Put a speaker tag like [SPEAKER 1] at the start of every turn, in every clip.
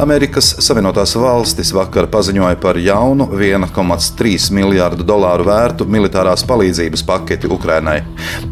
[SPEAKER 1] Amerikas Savienotās valstis vakar paziņoja par jaunu 1,3 miljārdu dolāru vērtu militārās palīdzības paketi Ukrainai.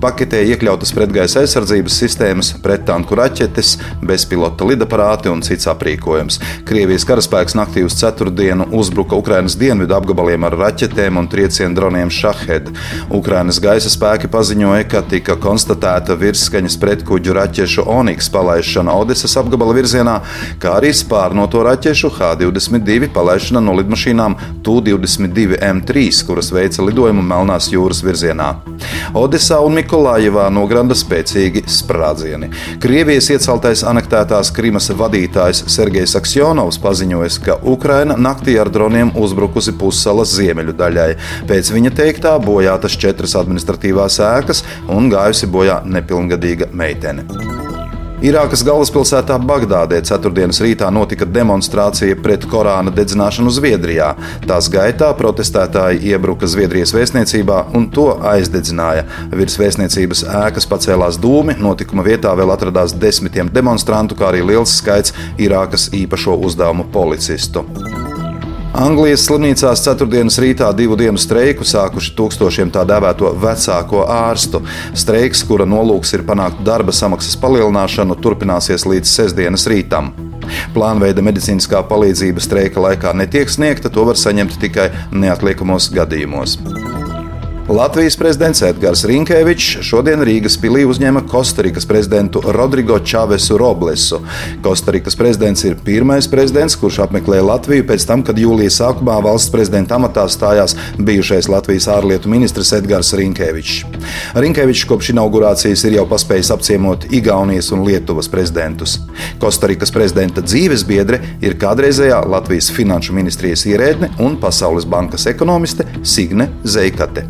[SPEAKER 1] Paketē iekļautas pretgaisa aizsardzības sistēmas, prettanku raķetes, bezpilota lidaparāti un cits aprīkojums. Krievijas karaspēks naktī uz ceturtdienu uzbruka Ukrainas dienvidu apgabaliem ar raķetēm un triecienu droniem Šahed. Ukrainas gaisa spēki paziņoja, ka tika konstatēta virsskaņas pretkuģu raķešu Oniks palaišana Odesas apgabala virzienā, kā arī spārnu plānoto raķešu H-22 palaišana no lidmašīnām Tu-22 M3, kuras veica lidojumu Melnās jūras virzienā. Odesā un Mikolājevā nogranda spēcīgi sprādzieni. Krievijas ieceltais anektētās Krimas vadītājs Sergejs Aksjonovs paziņoja, ka Ukraina naktī ar droniem uzbrukusi pussalas ziemeļu daļai. Pēc viņa teiktā bojātas četras administratīvās ēkas un gājusi bojā nepilngadīga meitene. Irākas galvaspilsētā Bagdādē ceturtdienas rītā notika demonstrācija pret Korāna dedzināšanu Zviedrijā. Tās gaitā protestētāji iebruka Zviedrijas vēstniecībā un to aizdedzināja. Virs vēstniecības ēkas pacēlās dūmi, notikuma vietā vēl atradās desmitiem demonstrantu, kā arī liels skaits Irākas īpašo uzdevumu policistu. Anglijas slimnīcās ceturtdienas rītā divu dienu streiku sākuši tūkstošiem tā dēvēto vecāko ārstu. Streiks, kura nolūks ir panākt darba samaksas palielināšanu, turpināsies līdz sestdienas rītam. Plānveida medicīniskā palīdzība streika laikā netiek sniegta, to var saņemt tikai neatliekamos gadījumos. Latvijas prezidents Edgars Rinkevičs šodien Rīgas pilī uzņēma Kostarikas prezidentu Rodrigo Čavesu Roblesu. Kostarikas prezidents ir pirmais prezidents, kurš apmeklē Latviju pēc tam, kad jūlijas sākumā valsts prezidenta amatā stājās bijušais Latvijas ārlietu ministrs Edgars Rinkevičs. Rinkevičs kopš inaugurācijas ir jau paspējis apciemot Igaunijas un Lietuvas prezidentus. Kostarikas prezidenta dzīves biedre ir kādreizējā Latvijas finanšu ministrijas ierēdne un Pasaules bankas ekonomiste Signe Zeikate.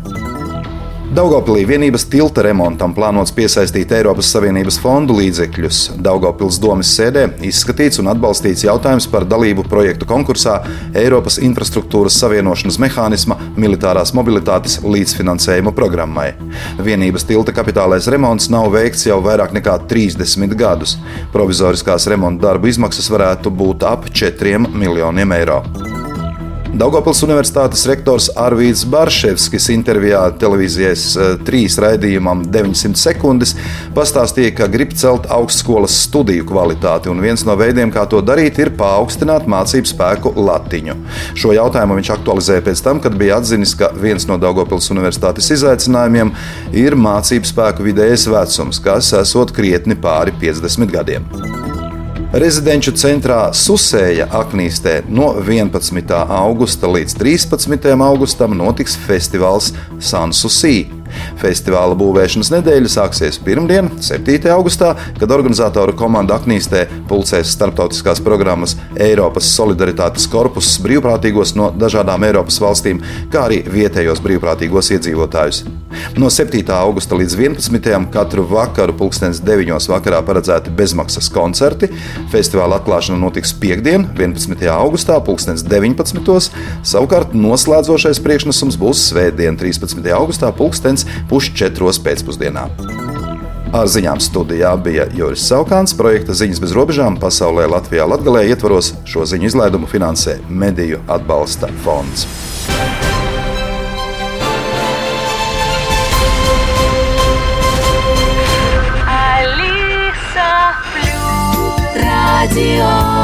[SPEAKER 1] Daugopilī vienības tilta remontam plānots piesaistīt Eiropas Savienības fondu līdzekļus. Daugopils domas sēdē izskatīts un atbalstīts jautājums par dalību projektu konkursā Eiropas infrastruktūras savienošanas mehānisma militārās mobilitātes līdzfinansējuma programmai. Vienības tilta kapitālais remonts nav veikts jau vairāk nekā 30 gadus. Provizoriskās remonta darbu izmaksas varētu būt ap 4 miljoniem eiro. Daugopils Universitātes rektors Arvīts Barševskis intervijā televīzijas eh, trīs raidījumam 900 sekundes pastāstīja, ka grib celt augstskolas studiju kvalitāti, un viens no veidiem, kā to darīt, ir paaugstināt mācību spēku latiņu. Šo jautājumu viņš aktualizēja pēc tam, kad bija atzinis, ka viens no Daugopils Universitātes izaicinājumiem ir mācību spēku vidējais vecums, kas esot krietni pāri 50 gadiem. Rezidenču centrā Susēja Aknīstē no 11. augusta līdz 13. augustam notiks festivāls Sansusī. Festivāla būvēšanas nedēļa sāksies pirmdien, 7. augustā, kad organizatoru komanda Aknīstē pulcēs starptautiskās programmas Eiropas Solidaritātes korpusus brīvprātīgos no dažādām Eiropas valstīm, kā arī vietējos brīvprātīgos iedzīvotājus. No 7. augusta līdz 11. katru vakaru, pulkstenes 9. vakarā paredzēti bezmaksas koncerti. Festivāla atklāšana notiks piekdien, 11. augustā, pulkstenes 19. Savukārt noslēdzošais priekšnesums būs svētdien, 13. augustā, pulkstenes pusčetros pēcpusdienā. Ar ziņām studijā bija Juris Saukāns, projekta Ziņas bez robežām pasaulē Latvijā Latgalē ietvaros šo ziņu izlaidumu finansē Mediju atbalsta fonds.
[SPEAKER 2] Radio